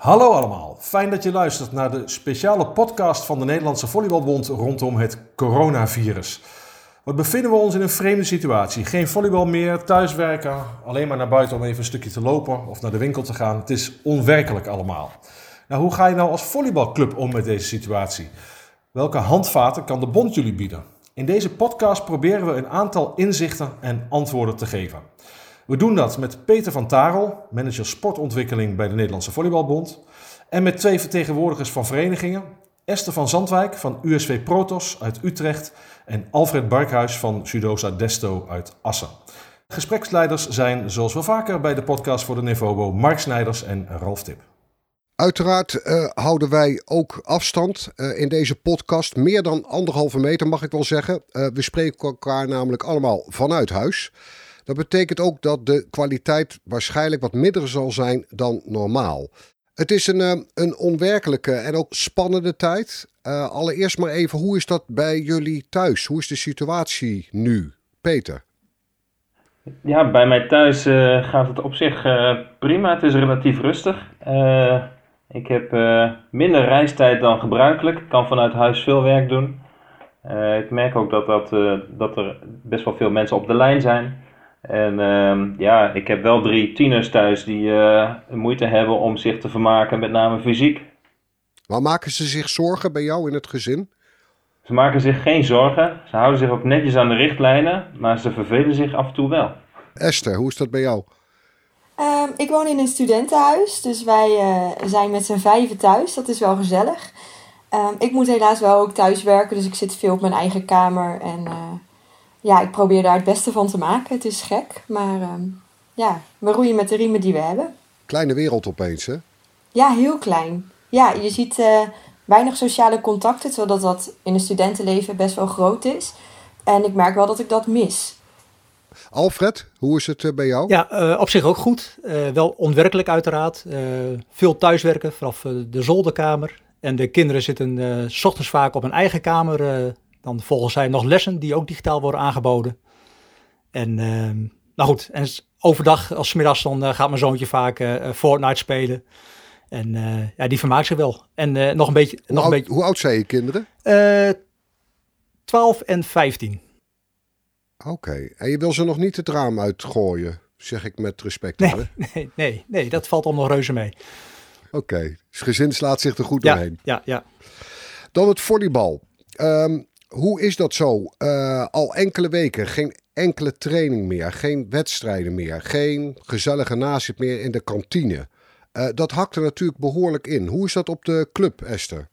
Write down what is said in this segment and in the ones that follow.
Hallo allemaal, fijn dat je luistert naar de speciale podcast van de Nederlandse Volleybalbond rondom het coronavirus. Wat bevinden we ons in een vreemde situatie? Geen volleybal meer, thuiswerken, alleen maar naar buiten om even een stukje te lopen of naar de winkel te gaan. Het is onwerkelijk allemaal. Nou, hoe ga je nou als volleybalclub om met deze situatie? Welke handvaten kan de bond jullie bieden? In deze podcast proberen we een aantal inzichten en antwoorden te geven. We doen dat met Peter van Tarel, manager sportontwikkeling bij de Nederlandse Volleybalbond. En met twee vertegenwoordigers van verenigingen. Esther van Zandwijk van USV Protos uit Utrecht en Alfred Barkhuis van Judosa Desto uit Assen. Gespreksleiders zijn zoals wel vaker bij de podcast voor de Nevobo Mark Snijders en Ralf Tip. Uiteraard uh, houden wij ook afstand uh, in deze podcast. Meer dan anderhalve meter mag ik wel zeggen. Uh, we spreken elkaar namelijk allemaal vanuit huis. Dat betekent ook dat de kwaliteit waarschijnlijk wat minder zal zijn dan normaal. Het is een, een onwerkelijke en ook spannende tijd. allereerst maar even, hoe is dat bij jullie thuis? Hoe is de situatie nu? Peter? Ja, bij mij thuis gaat het op zich prima. Het is relatief rustig. Ik heb minder reistijd dan gebruikelijk. Ik kan vanuit huis veel werk doen. Ik merk ook dat, dat, dat er best wel veel mensen op de lijn zijn. En ehm, ja, ik heb wel drie tieners thuis die moeite hebben om zich te vermaken, met name fysiek. Maar maken ze zich zorgen bij jou in het gezin? Ze maken zich geen zorgen. Ze houden zich ook netjes aan de richtlijnen, maar ze vervelen zich af en toe wel. Esther, hoe is dat bij jou? Um, ik woon in een studentenhuis, dus wij uh, zijn met z'n vijven thuis. Dat is wel gezellig. Um, ik moet helaas wel ook thuis werken, dus ik zit veel op mijn eigen kamer. En uh, ja, ik probeer daar het beste van te maken. Het is gek, maar um, ja, we roeien met de riemen die we hebben. Kleine wereld opeens, hè? Ja, heel klein. Ja, je ziet uh, weinig sociale contacten, terwijl dat, dat in een studentenleven best wel groot is. En ik merk wel dat ik dat mis. Alfred, hoe is het bij jou? Ja, uh, op zich ook goed. Uh, wel onwerkelijk uiteraard. Uh, veel thuiswerken vanaf de zolderkamer. En de kinderen zitten s ochtends vaak op een eigen kamer. Dan volgen zij nog lessen die ook digitaal worden aangeboden. En nou goed, en overdag als middags dan gaat mijn zoontje vaak Fortnite spelen. En ja, die vermaakt zich wel. En nog een beetje... Hoe, nog oud, een beetje, hoe oud zijn je kinderen? 12 en 15. Oké, okay. en je wil ze nog niet het raam uitgooien, zeg ik met respect. Nee, nee, nee, nee, dat valt allemaal reuze mee. Oké, okay. dus gezin slaat zich er goed ja, doorheen. Ja, ja. Dan het volleybal. Um, hoe is dat zo? Uh, al enkele weken geen enkele training meer, geen wedstrijden meer, geen gezellige nazit meer in de kantine. Uh, dat hakt er natuurlijk behoorlijk in. Hoe is dat op de club, Esther?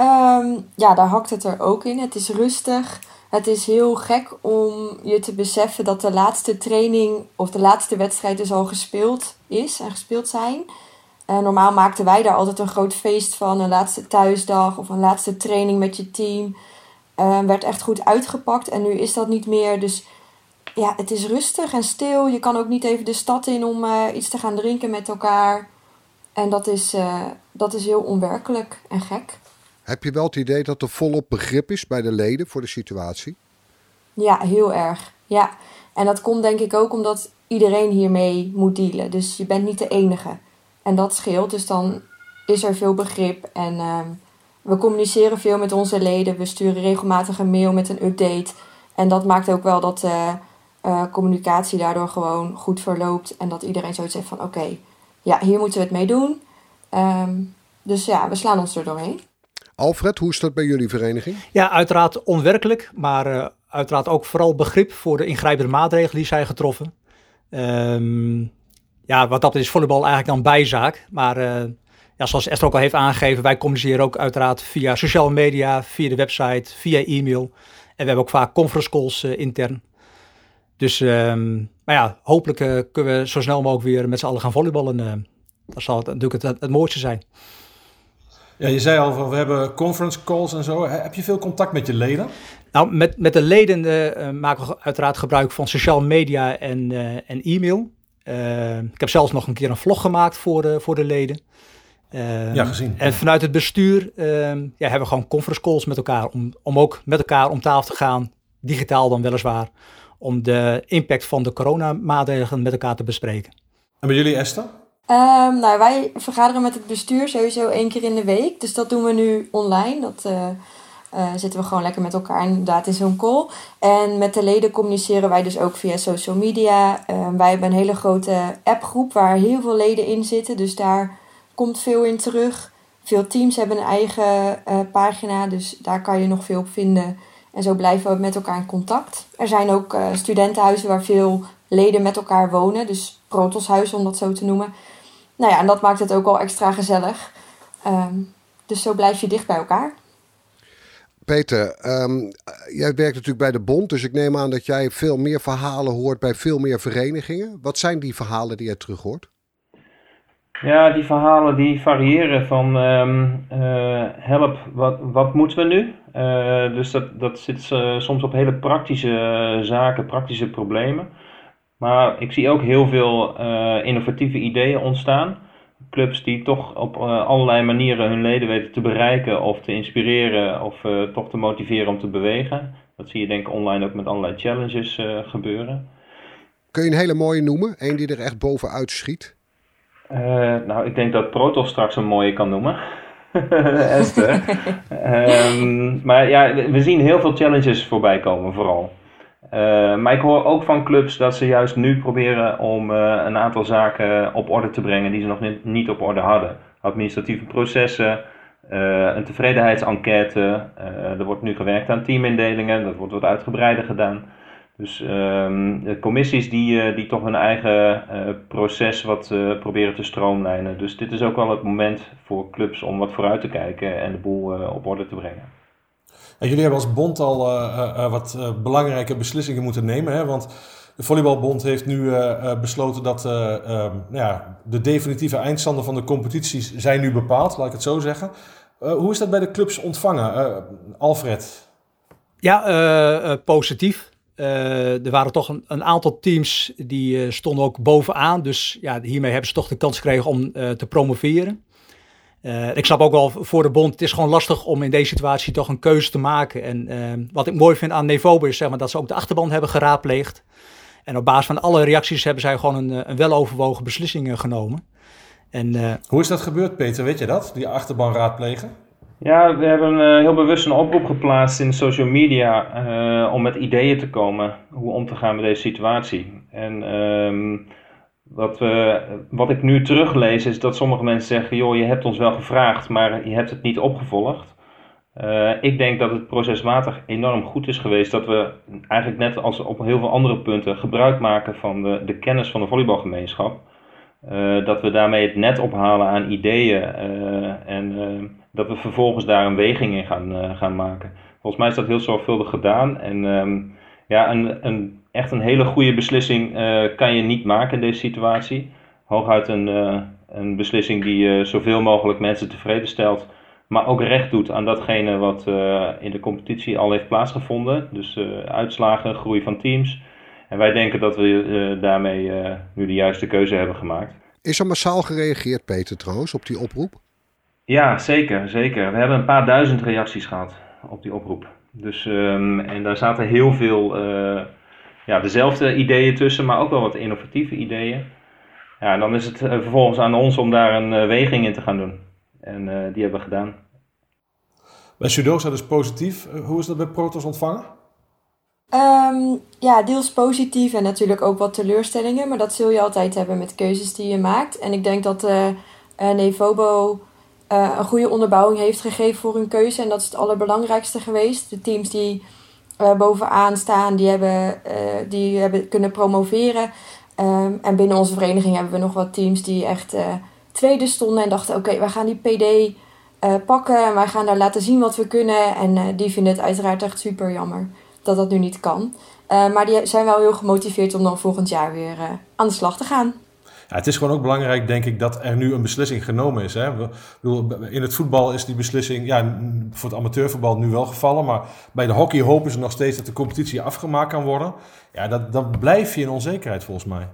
Um, ja, daar hakt het er ook in. Het is rustig. Het is heel gek om je te beseffen dat de laatste training of de laatste wedstrijd dus al gespeeld is en gespeeld zijn. En normaal maakten wij daar altijd een groot feest van, een laatste thuisdag of een laatste training met je team. Uh, werd echt goed uitgepakt en nu is dat niet meer. Dus ja, het is rustig en stil. Je kan ook niet even de stad in om uh, iets te gaan drinken met elkaar. En dat is, uh, dat is heel onwerkelijk en gek. Heb je wel het idee dat er volop begrip is bij de leden voor de situatie? Ja, heel erg. Ja, en dat komt denk ik ook omdat iedereen hiermee moet dealen. Dus je bent niet de enige. En dat scheelt, dus dan is er veel begrip. En uh, we communiceren veel met onze leden. We sturen regelmatig een mail met een update. En dat maakt ook wel dat uh, uh, communicatie daardoor gewoon goed verloopt. En dat iedereen zoiets heeft van oké, okay, ja, hier moeten we het mee doen. Um, dus ja, we slaan ons er doorheen. Alfred, hoe is dat bij jullie vereniging? Ja, uiteraard onwerkelijk, maar uh, uiteraard ook vooral begrip voor de ingrijpende maatregelen die zijn getroffen. Um, ja, wat dat is volleybal eigenlijk dan bijzaak, maar uh, ja, zoals Esther ook al heeft aangegeven, wij communiceren ook uiteraard via sociale media, via de website, via e-mail. En we hebben ook vaak conference calls uh, intern. Dus, um, maar ja, hopelijk uh, kunnen we zo snel mogelijk weer met z'n allen gaan volleyballen. Dat zal het, natuurlijk het, het, het mooiste zijn. Ja, je zei al, van, we hebben conference calls en zo. Heb je veel contact met je leden? Nou, met, met de leden maken we uiteraard gebruik van sociale media en, en e-mail. Uh, ik heb zelfs nog een keer een vlog gemaakt voor de, voor de leden. ja, gezien. En vanuit het bestuur ja, hebben we gewoon conference calls met elkaar. Om, om ook met elkaar om tafel te gaan, digitaal dan weliswaar. Om de impact van de coronamaatregelen met elkaar te bespreken. En bij jullie, Esther? Um, nou, wij vergaderen met het bestuur sowieso één keer in de week. Dus dat doen we nu online. Dat uh, zitten we gewoon lekker met elkaar inderdaad in zo'n call. En met de leden communiceren wij dus ook via social media. Um, wij hebben een hele grote appgroep waar heel veel leden in zitten. Dus daar komt veel in terug. Veel teams hebben een eigen uh, pagina, dus daar kan je nog veel op vinden. En zo blijven we met elkaar in contact. Er zijn ook uh, studentenhuizen waar veel leden met elkaar wonen, dus protoshuizen om dat zo te noemen. Nou ja, en dat maakt het ook al extra gezellig. Um, dus zo blijf je dicht bij elkaar. Peter, um, jij werkt natuurlijk bij de Bond, dus ik neem aan dat jij veel meer verhalen hoort bij veel meer verenigingen. Wat zijn die verhalen die jij terug hoort? Ja, die verhalen die variëren van um, uh, help, wat, wat moeten we nu? Uh, dus dat, dat zit uh, soms op hele praktische zaken, praktische problemen. Maar ik zie ook heel veel innovatieve ideeën ontstaan. Clubs die toch op allerlei manieren hun leden weten te bereiken of te inspireren of toch te motiveren om te bewegen. Dat zie je denk ik online ook met allerlei challenges gebeuren. Kun je een hele mooie noemen? Eén die er echt bovenuit schiet? Uh, nou, ik denk dat Protos straks een mooie kan noemen. Esther. um, maar ja, we zien heel veel challenges voorbij komen, vooral. Uh, maar ik hoor ook van clubs dat ze juist nu proberen om uh, een aantal zaken op orde te brengen die ze nog niet, niet op orde hadden. Administratieve processen, een tevredenheidsenquête. er wordt nu gewerkt aan teamindelingen, dat wordt wat uitgebreider gedaan. Dus um, de commissies die, die toch hun eigen proces wat proberen te stroomlijnen. Dus dit is ook wel het moment voor clubs om wat vooruit te kijken en de boel op orde te brengen. En jullie hebben als bond al wat belangrijke beslissingen moeten nemen. Hè? Want de Volleybalbond heeft nu besloten dat nou ja, de definitieve eindstanden van de competities zijn nu bepaald, laat ik het zo zeggen. hoe is dat bij de clubs ontvangen? Alfred? Ja, positief. Er waren toch een, een aantal teams die stonden ook bovenaan. Dus ja, hiermee hebben ze toch de kans gekregen om te promoveren. Ik snap ook wel voor de bond, het is gewoon lastig om in deze situatie toch een keuze te maken. En wat ik mooi vind aan Nevobo is zeg maar, dat ze ook de achterban hebben geraadpleegd. En op basis van alle reacties hebben zij gewoon een, een weloverwogen beslissing genomen. En, Hoe is dat gebeurd, Peter? Weet je dat? Die achterban raadplegen? Ja, we hebben uh, heel bewust een oproep geplaatst in social media uh, om met ideeën te komen hoe om te gaan met deze situatie. En um, wat, we, wat ik nu teruglees is dat sommige mensen zeggen: joh, je hebt ons wel gevraagd, maar je hebt het niet opgevolgd. Uh, ik denk dat het procesmatig enorm goed is geweest dat we eigenlijk net als op heel veel andere punten gebruik maken van de, de kennis van de volleybalgemeenschap. dat we daarmee het net ophalen aan ideeën en dat we vervolgens daar een weging in gaan, uh, gaan maken. Volgens mij is dat heel zorgvuldig gedaan. En um, ja, een, een, echt een hele goede beslissing uh, kan je niet maken in deze situatie. Hooguit een, uh, een beslissing die zoveel mogelijk mensen tevreden stelt. Maar ook recht doet aan datgene wat in de competitie al heeft plaatsgevonden. Dus uitslagen, groei van teams. En wij denken dat we daarmee nu de juiste keuze hebben gemaakt. Is er massaal gereageerd, Peter, trouwens, op die oproep? Ja, zeker, zeker. We hebben een paar duizend reacties gehad op die oproep. Dus, um, en daar zaten heel veel uh, ja, dezelfde ideeën tussen, maar ook wel wat innovatieve ideeën. Ja, en dan is het uh, vervolgens aan ons om daar een uh, weging in te gaan doen. En die hebben we gedaan. Bij Sudosa dus positief. hoe is dat bij Protos ontvangen? Um, ja, deels positief en natuurlijk ook wat teleurstellingen. Maar dat zul je altijd hebben met keuzes die je maakt. En ik denk dat uh, Nevobo uh, een goede onderbouwing heeft gegeven voor hun keuze. En dat is het allerbelangrijkste geweest. De teams die uh, bovenaan staan, die hebben, uh, die hebben kunnen promoveren. Um, en binnen onze vereniging hebben we nog wat teams die echt tweede stonden en dachten: oké, okay, wij gaan die PD pakken en wij gaan daar laten zien wat we kunnen. En die vinden het uiteraard echt super jammer dat dat nu niet kan. maar die zijn wel heel gemotiveerd om dan volgend jaar weer aan de slag te gaan. Ja, het is gewoon ook belangrijk, denk ik, dat er nu een beslissing genomen is. Hè? in het voetbal is die beslissing ja, voor het amateurvoetbal nu wel gevallen. Maar bij de hockey hopen ze nog steeds dat de competitie afgemaakt kan worden. Ja, dat, dat blijf je in onzekerheid volgens mij.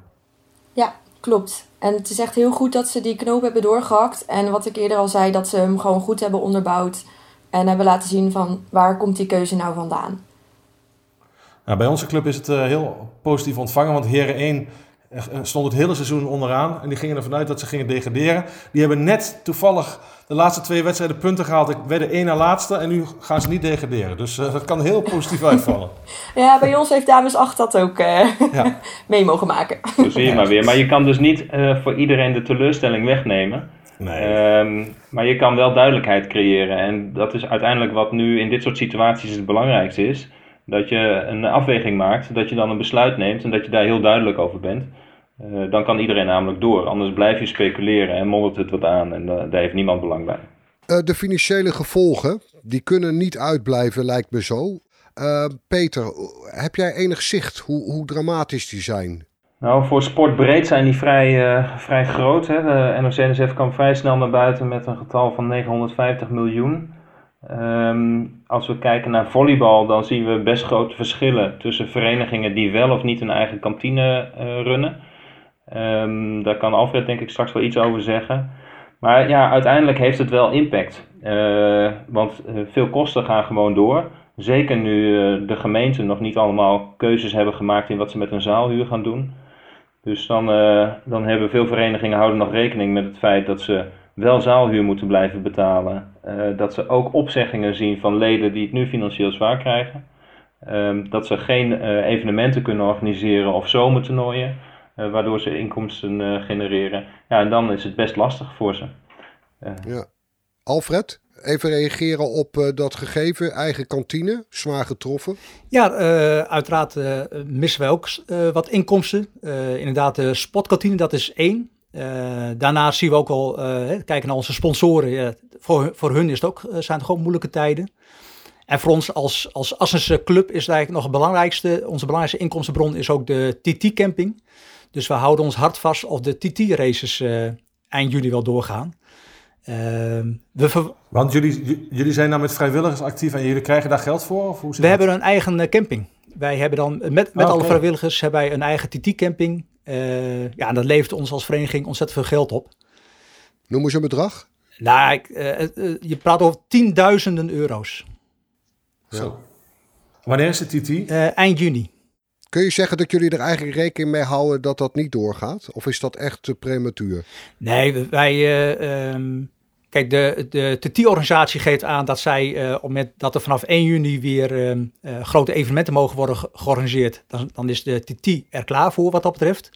Ja, klopt. En het is echt heel goed dat ze die knoop hebben doorgehakt. En wat ik eerder al zei, dat ze hem gewoon goed hebben onderbouwd. En hebben laten zien van waar komt die keuze nou vandaan. Nou, bij onze club is het uh, heel positief ontvangen. Want Heren 1 stond het hele seizoen onderaan. En die gingen ervan uit dat ze gingen degraderen. Die hebben net toevallig de laatste twee wedstrijden punten gehaald. Ik werd de één na laatste en nu gaan ze niet degraderen. Dus uh, dat kan heel positief uitvallen. ja, bij ons heeft Dames 8 dat ook uh, ja. mee mogen maken. Zo zie je maar weer. Maar je kan dus niet uh, voor iedereen de teleurstelling wegnemen. Nee. Um, maar je kan wel duidelijkheid creëren. En dat is uiteindelijk wat nu in dit soort situaties het belangrijkste is. Dat je een afweging maakt, dat je dan een besluit neemt en dat je daar heel duidelijk over bent. Uh, dan kan iedereen namelijk door. Anders blijf je speculeren en moddert het wat aan en uh, daar heeft niemand belang bij. Uh, de financiële gevolgen, die kunnen niet uitblijven, lijkt me zo. Peter, heb jij enig zicht hoe, hoe dramatisch die zijn? Nou, voor sportbreed zijn die vrij, vrij groot. Hè. De NOC-NSF kwam vrij snel naar buiten met een getal van 950 miljoen. Um, als we kijken naar volleybal, dan zien we best grote verschillen tussen verenigingen die wel of niet een eigen kantine runnen. Um, daar kan Alfred denk ik straks wel iets over zeggen. Maar ja, uiteindelijk heeft het wel impact. Uh, want uh, veel kosten gaan gewoon door. Zeker nu de gemeenten nog niet allemaal keuzes hebben gemaakt in wat ze met een zaalhuur gaan doen. Dus dan, dan hebben veel verenigingen houden nog rekening met het feit dat ze wel zaalhuur moeten blijven betalen. dat ze ook opzeggingen zien van leden die het nu financieel zwaar krijgen. Um, dat ze geen evenementen kunnen organiseren of zomertoernooien. Uh, waardoor ze inkomsten uh, genereren. Ja, en dan is het best lastig voor ze. Uh. Ja. Alfred, even reageren op dat gegeven, eigen kantine, zwaar getroffen. Ja, uiteraard missen wij ook wat inkomsten. inderdaad, de spotkantine, dat is één. Daarnaast zien we ook al, kijken naar onze sponsoren. voor, voor hun is het ook, zijn het gewoon moeilijke tijden. En voor ons als, als Assense Club is het eigenlijk nog het belangrijkste. Onze belangrijkste inkomstenbron is ook de TT-camping. Dus we houden ons hart vast of de TT-races uh, eind juli wel doorgaan. Uh, we Want jullie, jullie zijn dan met vrijwilligers actief en jullie krijgen daar geld voor? Of hoe we hebben een eigen camping. Wij hebben dan met, met ah, alle okay. vrijwilligers hebben wij een eigen TT-camping. Uh, ja, en dat levert ons als vereniging ontzettend veel geld op. Noem eens een bedrag. Nou, ik, je praat over tienduizenden euro's. Zo. Wanneer is de TT? eind juni. Kun je zeggen dat jullie er eigenlijk rekening mee houden dat dat niet doorgaat? Of is dat echt te prematuur? Nee, wij. Uh, um, kijk, de, de TT-organisatie geeft aan dat zij, uh, op moment dat er vanaf 1 juni weer uh, grote evenementen mogen worden georganiseerd, dan, dan is de TT er klaar voor wat dat betreft.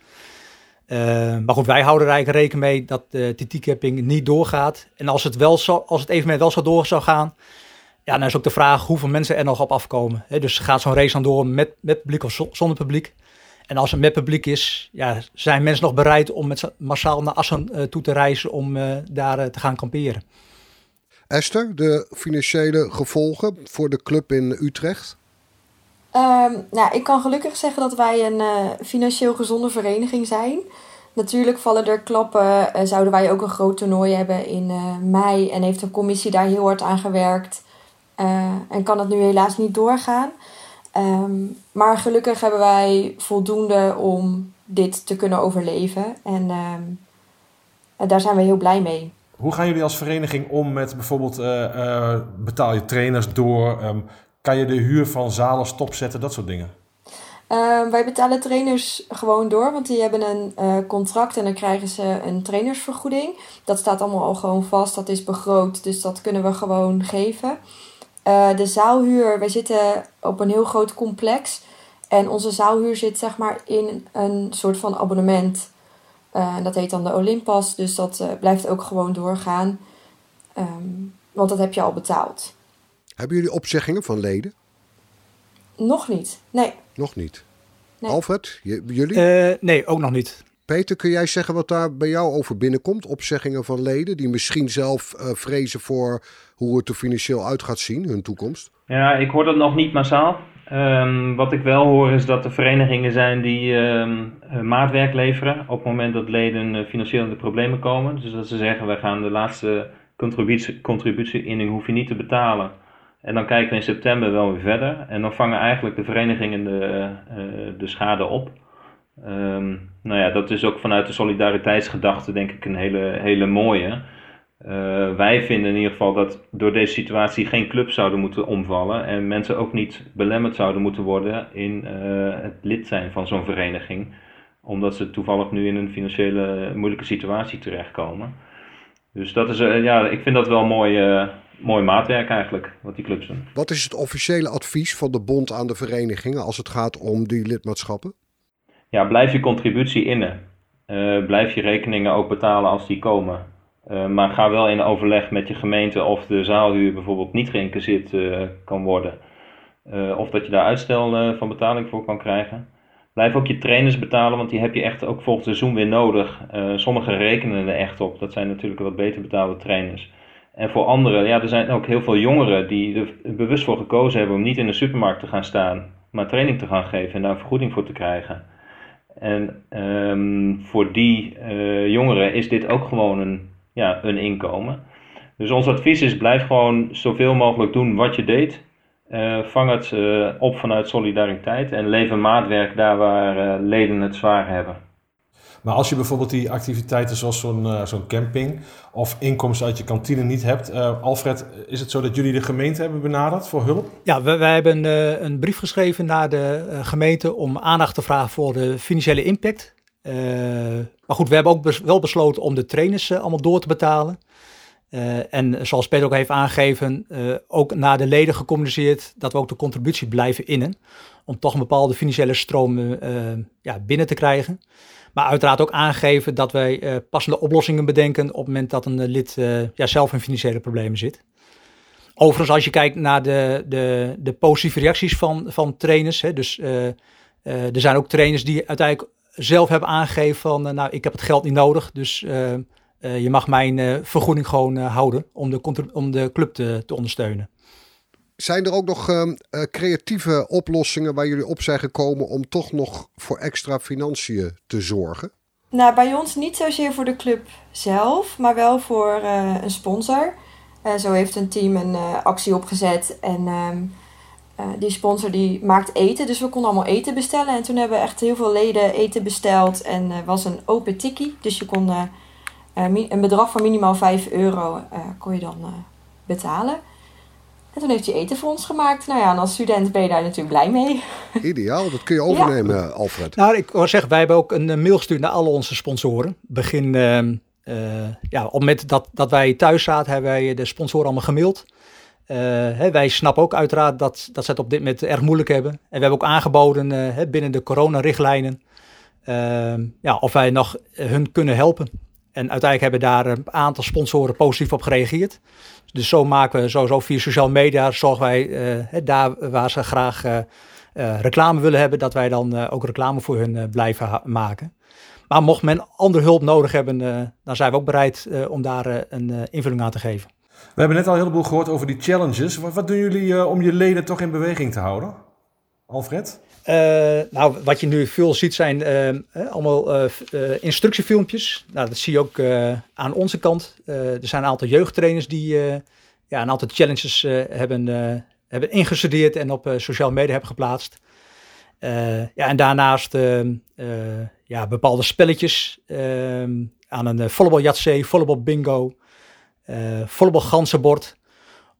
maar goed, wij houden er eigenlijk rekening mee dat de TT-capping niet doorgaat. En als het, wel zo, als het evenement wel zo door zou gaan, ja, dan is ook de vraag hoeveel mensen er nog op afkomen. dus gaat zo'n race dan door met, met publiek of zonder publiek? En als het met publiek is, ja, zijn mensen nog bereid om met massaal naar Assen uh, toe te reizen om uh, daar uh, te gaan kamperen? Esther, de financiële gevolgen voor de club in Utrecht? Um, nou, ik kan gelukkig zeggen dat wij een financieel gezonde vereniging zijn. Natuurlijk vallen er klappen. zouden wij ook een groot toernooi hebben in mei en heeft de commissie daar heel hard aan gewerkt. Uh, en kan het nu helaas niet doorgaan. Um, maar gelukkig hebben wij voldoende om dit te kunnen overleven. En um, daar zijn we heel blij mee. Hoe gaan jullie als vereniging om met bijvoorbeeld uh, uh, betaal je trainers door? Um, kan je de huur van zalen stopzetten, dat soort dingen? Uh, wij betalen trainers gewoon door, want die hebben een uh, contract en dan krijgen ze een trainersvergoeding. Dat staat allemaal al gewoon vast, dat is begroot, dus dat kunnen we gewoon geven. Uh, de zaalhuur, wij zitten op een heel groot complex. En onze zaalhuur zit zeg maar in een soort van abonnement. Uh, dat heet dan de Olympus. Dus dat uh, blijft ook gewoon doorgaan. Um, want dat heb je al betaald. Hebben jullie opzeggingen van leden? Nog niet, nee. Nog niet. Nee. Alfred, jullie? nee, ook nog niet. Peter, kun jij zeggen wat daar bij jou over binnenkomt? Opzeggingen van leden die misschien zelf uh, vrezen voor hoe het er financieel uit gaat zien, hun toekomst? Ja, ik hoor dat nog niet massaal. Um, wat ik wel hoor is dat er verenigingen zijn die um, maatwerk leveren op het moment dat leden uh, financieel in de problemen komen. Dus dat ze zeggen, wij gaan de laatste contributie, contributie hoef je niet te betalen. En dan kijken we in september wel weer verder. En dan vangen eigenlijk de verenigingen de, de schade op. Um, nou ja, dat is ook vanuit de solidariteitsgedachte denk ik een hele, hele mooie. Uh, wij vinden in ieder geval dat door deze situatie geen clubs zouden moeten omvallen en mensen ook niet belemmerd zouden moeten worden in uh, het lid zijn van zo'n vereniging. omdat ze toevallig nu in een financiële moeilijke situatie terechtkomen. Dus dat is, ja, ik vind dat wel mooi, mooi maatwerk eigenlijk, wat die clubs doen. Wat is het officiële advies van de bond aan de verenigingen als het gaat om die lidmaatschappen? Ja, blijf je contributie innen. blijf je rekeningen ook betalen als die komen. Uh, maar ga wel in overleg met je gemeente of de zaalhuur bijvoorbeeld niet geïncasseerd uh, kan worden. Of dat je daar uitstel van betaling voor kan krijgen. Blijf ook je trainers betalen, want die heb je echt ook volgend seizoen weer nodig. sommigen rekenen er echt op. Dat zijn natuurlijk wat beter betaalde trainers. En voor anderen, ja, er zijn ook heel veel jongeren die er bewust voor gekozen hebben om niet in de supermarkt te gaan staan, maar training te gaan geven en daar een vergoeding voor te krijgen. En um, voor die jongeren is dit ook gewoon een ja, een inkomen. Dus ons advies is: blijf gewoon zoveel mogelijk doen wat je deed. Uh, vang het uh, op vanuit solidariteit en lever maatwerk daar waar leden het zwaar hebben. Maar als je bijvoorbeeld die activiteiten zoals zo'n zo'n camping of inkomsten uit je kantine niet hebt, Alfred, is het zo dat jullie de gemeente hebben benaderd voor hulp? Ja, wij, hebben een brief geschreven naar de gemeente om aandacht te vragen voor de financiële impact maar goed, we hebben ook wel besloten om de trainers allemaal door te betalen. En zoals Peter ook heeft aangegeven, ook naar de leden gecommuniceerd dat we ook de contributie blijven innen. Om toch een bepaalde financiële stroom ja, binnen te krijgen. Maar uiteraard ook aangegeven dat wij passende oplossingen bedenken op het moment dat een lid ja, zelf in financiële problemen zit. Overigens, als je kijkt naar de, de, de positieve reacties van, van trainers, hè, dus er zijn ook trainers die uiteindelijk zelf hebben aangegeven van, eh, nou, ik heb het geld niet nodig, dus eh, eh, je mag mijn vergoeding gewoon houden om de, om de club te, te ondersteunen. Zijn er ook nog uh, creatieve oplossingen waar jullie op zijn gekomen om toch nog voor extra financiën te zorgen? Nou, bij ons niet zozeer voor de club zelf, maar wel voor uh, een sponsor. Uh, zo heeft een team een actie opgezet en ehm, die sponsor die maakt eten, dus we konden allemaal eten bestellen. En toen hebben we echt heel veel leden eten besteld. En was een open tikkie, dus je kon een bedrag van minimaal 5 euro kon je dan betalen. En toen heeft hij eten voor ons gemaakt. Nou ja, en als student ben je daar natuurlijk blij mee. Ideaal, dat kun je overnemen, ja. Alfred. Nou, ik wil zeggen, wij hebben ook een mail gestuurd naar alle onze sponsoren. Begin, ja, op het moment dat, dat wij thuis zaten, hebben wij de sponsoren allemaal gemaild. Uh, hè, wij snappen ook uiteraard dat, dat ze het op dit moment erg moeilijk hebben. En we hebben ook aangeboden uh, hè, binnen de coronarichtlijnen uh, ja, of wij nog hun kunnen helpen. En uiteindelijk hebben daar een aantal sponsoren positief op gereageerd. Dus zo maken we sowieso via sociale media, zorgen wij daar waar ze graag reclame willen hebben, dat wij dan ook reclame voor hun blijven maken. Maar mocht men andere hulp nodig hebben, dan zijn we ook bereid om daar een invulling aan te geven. We hebben net al een heleboel gehoord over die challenges. Wat, wat doen jullie uh, om je leden toch in beweging te houden? Alfred? Uh, nou, wat je nu veel ziet zijn uh, allemaal instructiefilmpjes. Nou, dat zie je ook aan onze kant. er zijn een aantal jeugdtrainers die ja, een aantal challenges hebben, hebben ingestudeerd en op sociale media hebben geplaatst. ja, en daarnaast ja, bepaalde spelletjes aan een volleybal Yatzee, volleybal bingo, uh, volleybal ganzenbord.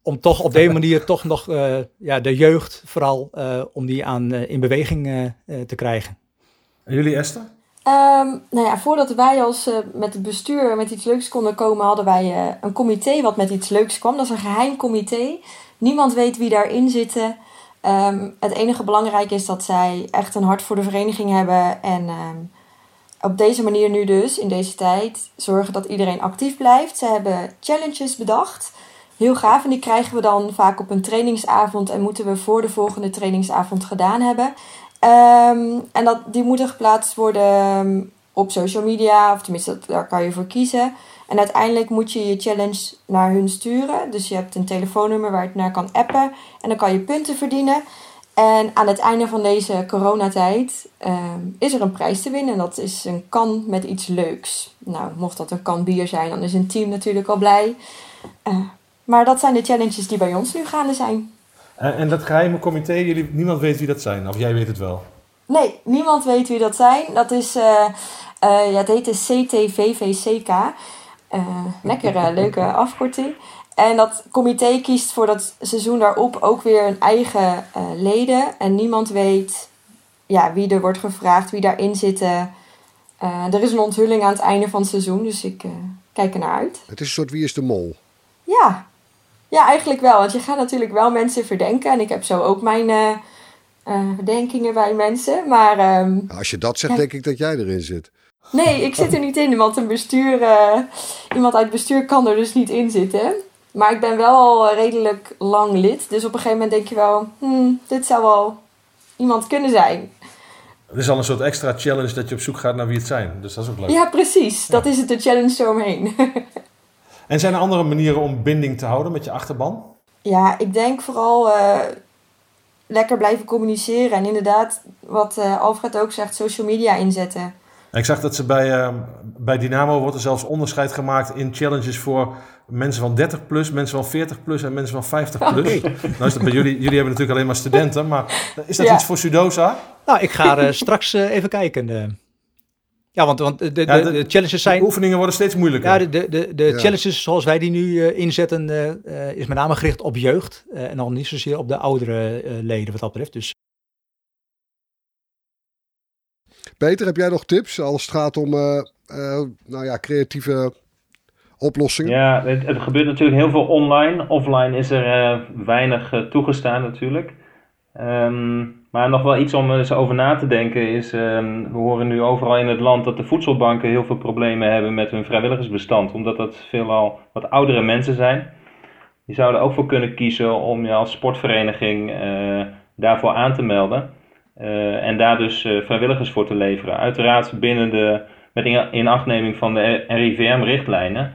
Om toch op deze manier toch nog uh, ja, de jeugd vooral uh, om die aan in beweging te krijgen. En jullie Esther? Um, nou ja, voordat wij als met het bestuur met iets leuks konden komen, hadden wij een comité wat met iets leuks kwam. Dat is een geheim comité. Niemand weet wie daarin zitten. Um, het enige belangrijke is dat zij echt een hart voor de vereniging hebben en um, op deze manier nu dus, in deze tijd, zorgen dat iedereen actief blijft. Ze hebben challenges bedacht. Heel gaaf. En die krijgen we dan vaak op een trainingsavond en moeten we voor de volgende trainingsavond gedaan hebben. Um, en dat, die moeten geplaatst worden ehm, op social media, of tenminste, daar kan je voor kiezen. En uiteindelijk moet je je challenge naar hun sturen. Dus je hebt een telefoonnummer waar je het naar kan appen. En dan kan je punten verdienen. En aan het einde van deze coronatijd uh, is er een prijs te winnen. En dat is een kan met iets leuks. Nou, mocht dat een kan bier zijn, dan is een team natuurlijk al blij. Uh, maar dat zijn de challenges die bij ons nu gaande zijn. En, en dat geheime comité, jullie, niemand weet wie dat zijn? Of jij weet het wel? Nee, niemand weet wie dat zijn. Dat is, uh, ja, het heet de CTVVCK. lekkere, leuke afkorting. En dat comité kiest voor dat seizoen daarop ook weer een eigen uh, leden. En niemand weet ja, wie er wordt gevraagd, wie daarin zitten. er is een onthulling aan het einde van het seizoen, dus ik kijk er naar uit. Het is een soort Wie is de Mol? Ja. Ja, eigenlijk wel. Want je gaat natuurlijk wel mensen verdenken. En ik heb zo ook mijn verdenkingen bij mensen. Maar, ehm, Als je dat zegt, denk ik dat jij erin zit. Nee, ik zit er niet in, want een bestuur, iemand uit het bestuur kan er dus niet in zitten. Maar ik ben wel al redelijk lang lid. Dus op een gegeven moment denk je wel, hmm, dit zou wel iemand kunnen zijn. Het is al een soort extra challenge dat je op zoek gaat naar wie het zijn. Dus dat is ook leuk. Ja, precies. Dat is het de challenge eromheen. en zijn er andere manieren om binding te houden met je achterban? Ja, ik denk vooral uh, lekker blijven communiceren. En inderdaad, wat uh, Alfred ook zegt, social media inzetten. Ik zag dat ze bij, uh, bij Dynamo wordt er zelfs onderscheid gemaakt in challenges voor mensen van 30 plus, mensen van 40 plus en mensen van 50 plus. Nou is dat bij jullie, jullie hebben natuurlijk alleen maar studenten, maar is dat iets voor Sudosa? Nou, ik ga uh, straks uh, even kijken. Ja, want, want de, de, ja, de, de, challenges zijn... De oefeningen worden steeds moeilijker. Ja, de, de, de, ja. challenges zoals wij die nu inzetten, is met name gericht op jeugd. en dan niet zozeer op de oudere leden wat dat betreft. Dus Peter, heb jij nog tips als het gaat om uh, uh, nou ja, creatieve oplossingen? Ja, het, het, gebeurt natuurlijk heel veel online. Offline is er uh, weinig toegestaan natuurlijk. Um, maar nog wel iets om eens over na te denken is, um, we horen nu overal in het land dat de voedselbanken heel veel problemen hebben met hun vrijwilligersbestand. Omdat dat veelal wat oudere mensen zijn. Je zou er ook voor kunnen kiezen om je als sportvereniging daarvoor aan te melden. Uh, en daar dus uh, vrijwilligers voor te leveren. Uiteraard binnen de, met inachtneming van de RIVM-richtlijnen.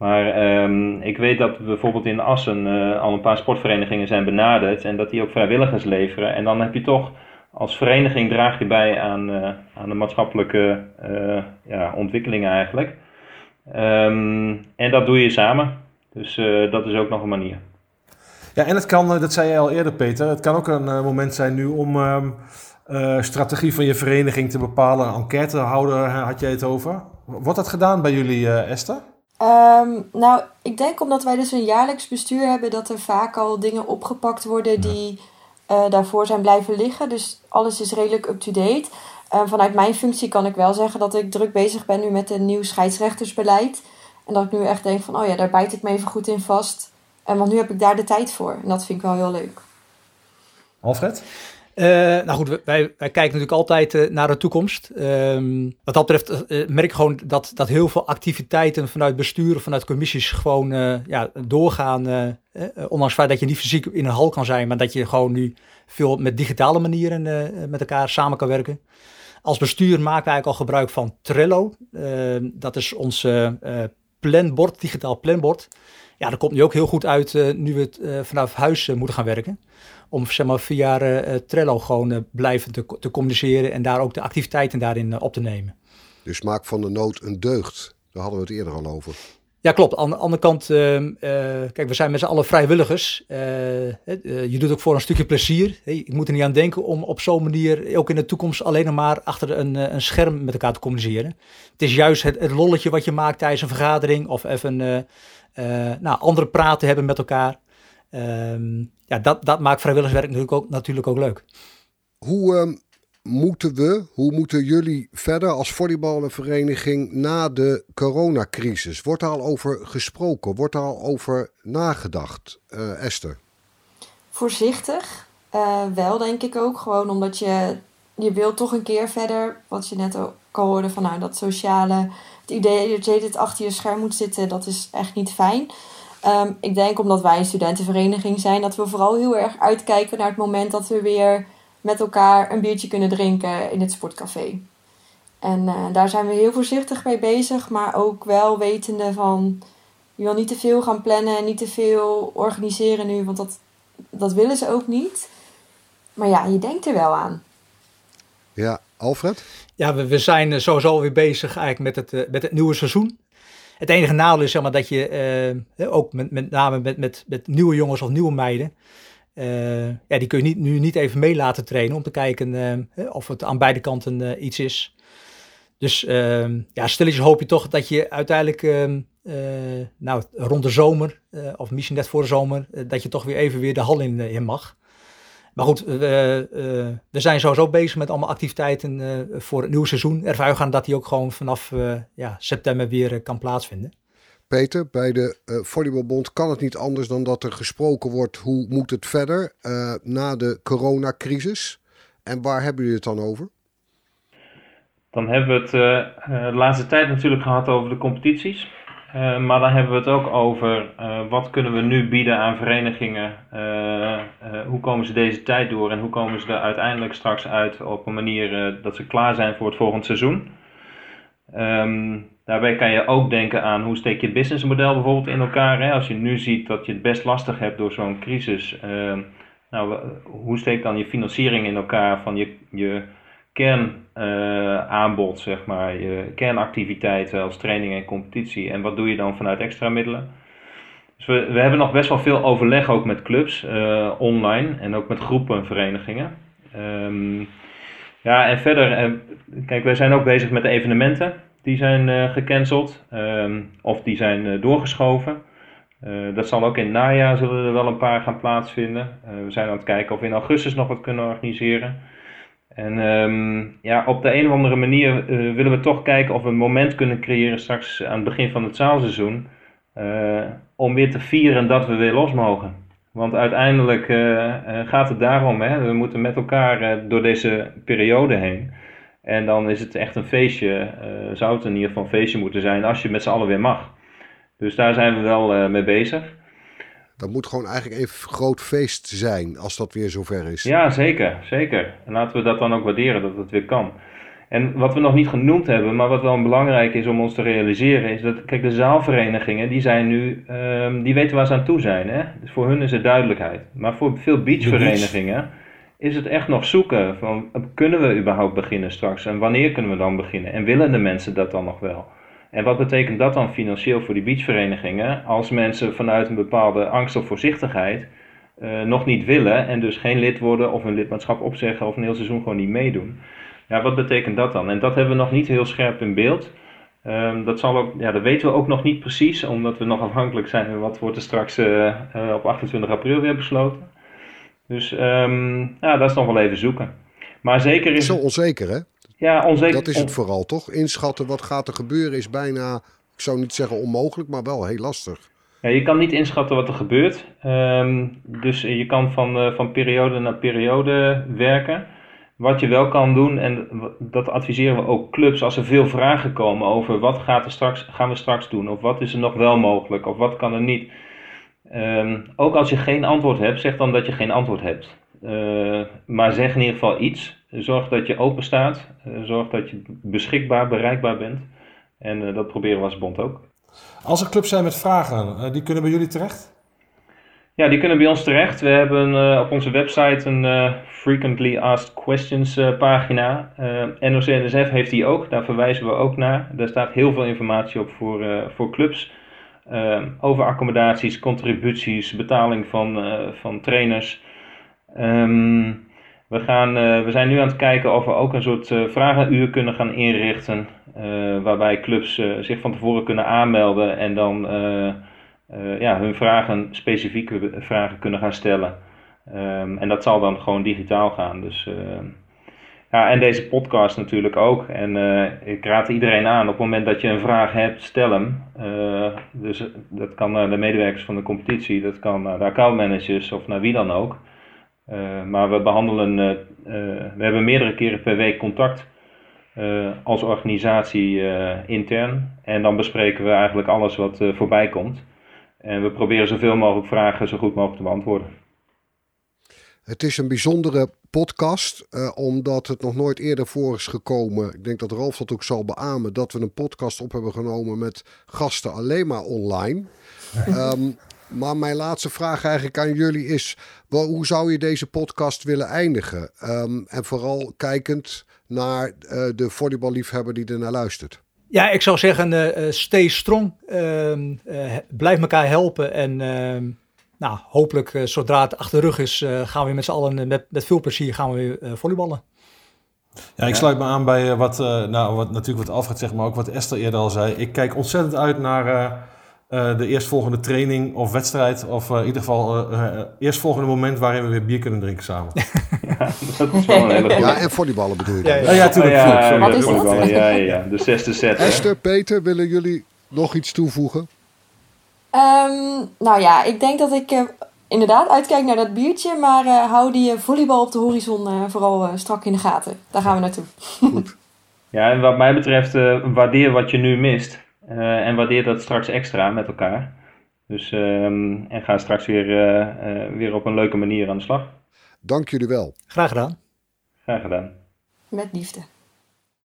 Maar um, ik weet dat bijvoorbeeld in Assen uh, al een paar sportverenigingen zijn benaderd en dat die ook vrijwilligers leveren. En dan heb je toch als vereniging draag je bij aan, aan de maatschappelijke ja, ontwikkelingen eigenlijk. Um, en dat doe je samen. Dus dat is ook nog een manier. Ja, en het kan, dat zei je al eerder Peter, het kan ook een moment zijn nu om uh, strategie van je vereniging te bepalen. Enquête houden, had jij het over. Wordt dat gedaan bij jullie, uh, Esther? Um, nou, ik denk omdat wij dus een jaarlijks bestuur hebben, dat er vaak al dingen opgepakt worden die uh, daarvoor zijn blijven liggen. Dus alles is redelijk up-to-date. Uh, vanuit mijn functie kan ik wel zeggen dat ik druk bezig ben nu met een nieuw scheidsrechtersbeleid. En dat ik nu echt denk van, oh ja, daar bijt ik me even goed in vast. En want nu heb ik daar de tijd voor. En dat vind ik wel heel leuk. Alfred? Uh, nou goed, wij, wij kijken natuurlijk altijd uh, naar de toekomst. Um, wat dat betreft uh, merk ik gewoon dat, dat heel veel activiteiten vanuit besturen, vanuit commissies gewoon ja, doorgaan. ondanks het feit dat je niet fysiek in een hal kan zijn, maar dat je gewoon nu veel met digitale manieren met elkaar samen kan werken. Als bestuur maken we eigenlijk al gebruik van Trello. Ehm, dat is ons planbord, digitaal planbord. Ja, dat komt nu ook heel goed uit nu we het vanaf huis moeten gaan werken om zeg maar, via Trello gewoon blijvend te, te, communiceren en daar ook de activiteiten daarin op te nemen. Dus maak van de nood een deugd. Daar hadden we het eerder al over. Ja, klopt. Aan de andere kant, ehm, kijk, we zijn met z'n allen vrijwilligers. je doet ook voor een stukje plezier. ik moet er niet aan denken om op zo'n manier ook in de toekomst alleen nog maar achter een, een scherm met elkaar te communiceren. Het is juist het, het lolletje wat je maakt tijdens een vergadering of even nou, andere praten hebben met elkaar. Um, ja, dat, dat maakt vrijwilligerswerk natuurlijk ook, natuurlijk ook leuk. Hoe uh, moeten we, hoe moeten jullie verder als volleyballenvereniging na de coronacrisis? Wordt daar al over gesproken? Wordt daar al over nagedacht, uh, Esther? Voorzichtig. Uh, wel, denk ik ook. Gewoon omdat je, je wil toch een keer verder. Wat je net ook al hoorde van nou, dat sociale. Het idee dat je het achter je scherm moet zitten, dat is echt niet fijn. Um, ik denk omdat wij een studentenvereniging zijn, dat we vooral heel erg uitkijken naar het moment dat we weer met elkaar een biertje kunnen drinken in het sportcafé. En uh, daar zijn we heel voorzichtig mee bezig, maar ook wel wetende van je wil niet te veel gaan plannen en niet te veel organiseren nu, want dat, dat willen ze ook niet. Maar ja, je denkt er wel aan. Ja, Alfred? Ja, we, we zijn sowieso weer bezig eigenlijk met het, uh, met het nieuwe seizoen. Het enige nadeel is zeg maar, dat je uh, ook met, met name met, met, met nieuwe jongens of nieuwe meiden. Ja, die kun je niet, nu niet even mee laten trainen om te kijken of het aan beide kanten iets is. Dus ehm, ja, stilletjes hoop je toch dat je uiteindelijk ehm, nou, rond de zomer, of misschien net voor de zomer, dat je toch weer even weer de hal in, in mag. Maar goed, we, we zijn sowieso bezig met allemaal activiteiten voor het nieuwe seizoen. Ervan uitgaan dat die ook gewoon vanaf ja, september weer kan plaatsvinden. Peter, bij de uh, Volleybalbond kan het niet anders dan dat er gesproken wordt hoe moet het verder uh, na de coronacrisis. En waar hebben jullie het dan over? Dan hebben we het uh, de laatste tijd natuurlijk gehad over de competities. Maar dan hebben we het ook over wat kunnen we nu bieden aan verenigingen. hoe komen ze deze tijd door en hoe komen ze er uiteindelijk straks uit op een manier dat ze klaar zijn voor het volgende seizoen. Um, Daarbij kan je ook denken aan hoe steek je businessmodel bijvoorbeeld in elkaar. Hè? Als je nu ziet dat je het best lastig hebt door zo'n crisis. Uh, nou, hoe steek dan je financiering in elkaar van je, je kernaanbod, uh, zeg maar, kernactiviteiten als training en competitie. En wat doe je dan vanuit extra middelen? Dus we, we hebben nog best wel veel overleg ook met clubs uh, online en ook met groepen verenigingen. Um, ja, en verder, kijk, wij zijn ook bezig met evenementen die zijn uh, gecanceld ehm, of die zijn doorgeschoven. Dat zal ook in het najaar zullen er wel een paar gaan plaatsvinden. we zijn aan het kijken of we in augustus nog wat kunnen organiseren. En um, ja, op de een of andere manier willen we toch kijken of we een moment kunnen creëren straks aan het begin van het zaalseizoen. om weer te vieren dat we weer los mogen. Want uiteindelijk gaat het daarom, hè, we moeten met elkaar door deze periode heen. En dan is het echt een feestje, zou het in ieder geval een feestje moeten zijn als je met z'n allen weer mag. Dus daar zijn we wel mee bezig. Dat moet gewoon eigenlijk even groot feest zijn als dat weer zover is. Ja, zeker, zeker. En laten we dat dan ook waarderen dat het weer kan. En wat we nog niet genoemd hebben, maar wat wel belangrijk is om ons te realiseren, is dat, kijk, de zaalverenigingen, die zijn nu, um, die weten waar ze aan toe zijn. Hè? Dus voor hun is er duidelijkheid. Maar voor veel beachverenigingen is het echt nog zoeken van kunnen we überhaupt beginnen straks en wanneer kunnen we dan beginnen en willen de mensen dat dan nog wel? En wat betekent dat dan financieel voor die beachverenigingen als mensen vanuit een bepaalde angst of voorzichtigheid uh, nog niet willen en dus geen lid worden of hun lidmaatschap opzeggen of een heel seizoen gewoon niet meedoen? Ja, wat betekent dat dan? En dat hebben we nog niet heel scherp in beeld. Um, dat, zal ook, ja, dat weten we ook nog niet precies, omdat we nog afhankelijk zijn van wat wordt er straks uh, uh, op 28 april weer besloten. Dus um, ja, dat is nog wel even zoeken. Maar zeker is... Zo onzeker, hè? Ja, onzeker. Dat is het vooral, toch? Inschatten wat gaat er gebeuren is bijna, ik zou niet zeggen onmogelijk, maar wel heel lastig. Ja, je kan niet inschatten wat er gebeurt. Um, dus je kan van, uh, van periode naar periode werken. Wat je wel kan doen, en dat adviseren we ook clubs, als er veel vragen komen over wat gaat er straks, gaan we straks doen, of wat is er nog wel mogelijk, of wat kan er niet Um, ook als je geen antwoord hebt, zeg dan dat je geen antwoord hebt. Uh, maar zeg in ieder geval iets. Zorg dat je open staat. Uh, zorg dat je beschikbaar, bereikbaar bent. En uh, dat proberen we als bond ook. Als er clubs zijn met vragen, die kunnen bij jullie terecht? Ja, die kunnen bij ons terecht. We hebben op onze website een Frequently Asked Questions pagina. NOC-NSF heeft die ook, daar verwijzen we ook naar. Daar staat heel veel informatie op voor, voor clubs. Over accommodaties, contributies, betaling van, van trainers. Um, we, gaan, uh, we zijn nu aan het kijken of we ook een soort vragenuur kunnen gaan inrichten. waarbij clubs zich van tevoren kunnen aanmelden en dan ja, hun vragen, specifieke vragen kunnen gaan stellen. Um, en dat zal dan gewoon digitaal gaan. Dus ehm, ja, en deze podcast natuurlijk ook. En uh, ik raad iedereen aan, op het moment dat je een vraag hebt, stel hem. Uh, dus dat kan naar de medewerkers van de competitie, dat kan naar de accountmanagers of naar wie dan ook. Uh, maar we behandelen, we hebben meerdere keren per week contact als organisatie intern. En dan bespreken we eigenlijk alles wat voorbij komt. En we proberen zoveel mogelijk vragen zo goed mogelijk te beantwoorden. Het is een bijzondere podcast, uh, omdat het nog nooit eerder voor is gekomen. Ik denk dat Ralf dat ook zal beamen, dat we een podcast op hebben genomen met gasten alleen maar online. um, maar mijn laatste vraag eigenlijk aan jullie is: wel, hoe zou je deze podcast willen eindigen? Um, en vooral kijkend naar uh, de volleyballiefhebber die er naar luistert. Ja, ik zou zeggen, uh, stay strong. Ehm, blijf elkaar helpen en nou, hopelijk uh, zodra het achter de rug is, uh, gaan we met z'n allen met, met veel plezier gaan we weer uh, volleyballen. Ja, ik sluit me aan bij wat, nou, wat natuurlijk wat Alfred zegt, maar ook wat Esther eerder al zei. Ik kijk ontzettend uit naar uh, de eerstvolgende training of wedstrijd. Of uh, in ieder geval uh, eerstvolgende moment waarin we weer bier kunnen drinken samen. ja, dat is wel een hele goede. Ja, en volleyballen bedoel je Ja, ja, ja, natuurlijk. Oh, ja, Wat is dat? Ja, ja, ja, de zesde set. hè. Esther, Peter, willen jullie nog iets toevoegen? Um, nou ja, ik denk dat ik uh, inderdaad uitkijk naar dat biertje. Maar uh, hou die volleybal op de horizon uh, vooral strak in de gaten. Daar gaan we naartoe. Goed. Ja, en wat mij betreft, waardeer wat je nu mist. En waardeer dat straks extra met elkaar. Dus, um, en ga straks weer, weer op een leuke manier aan de slag. Dank jullie wel. Graag gedaan. Graag gedaan. Met liefde.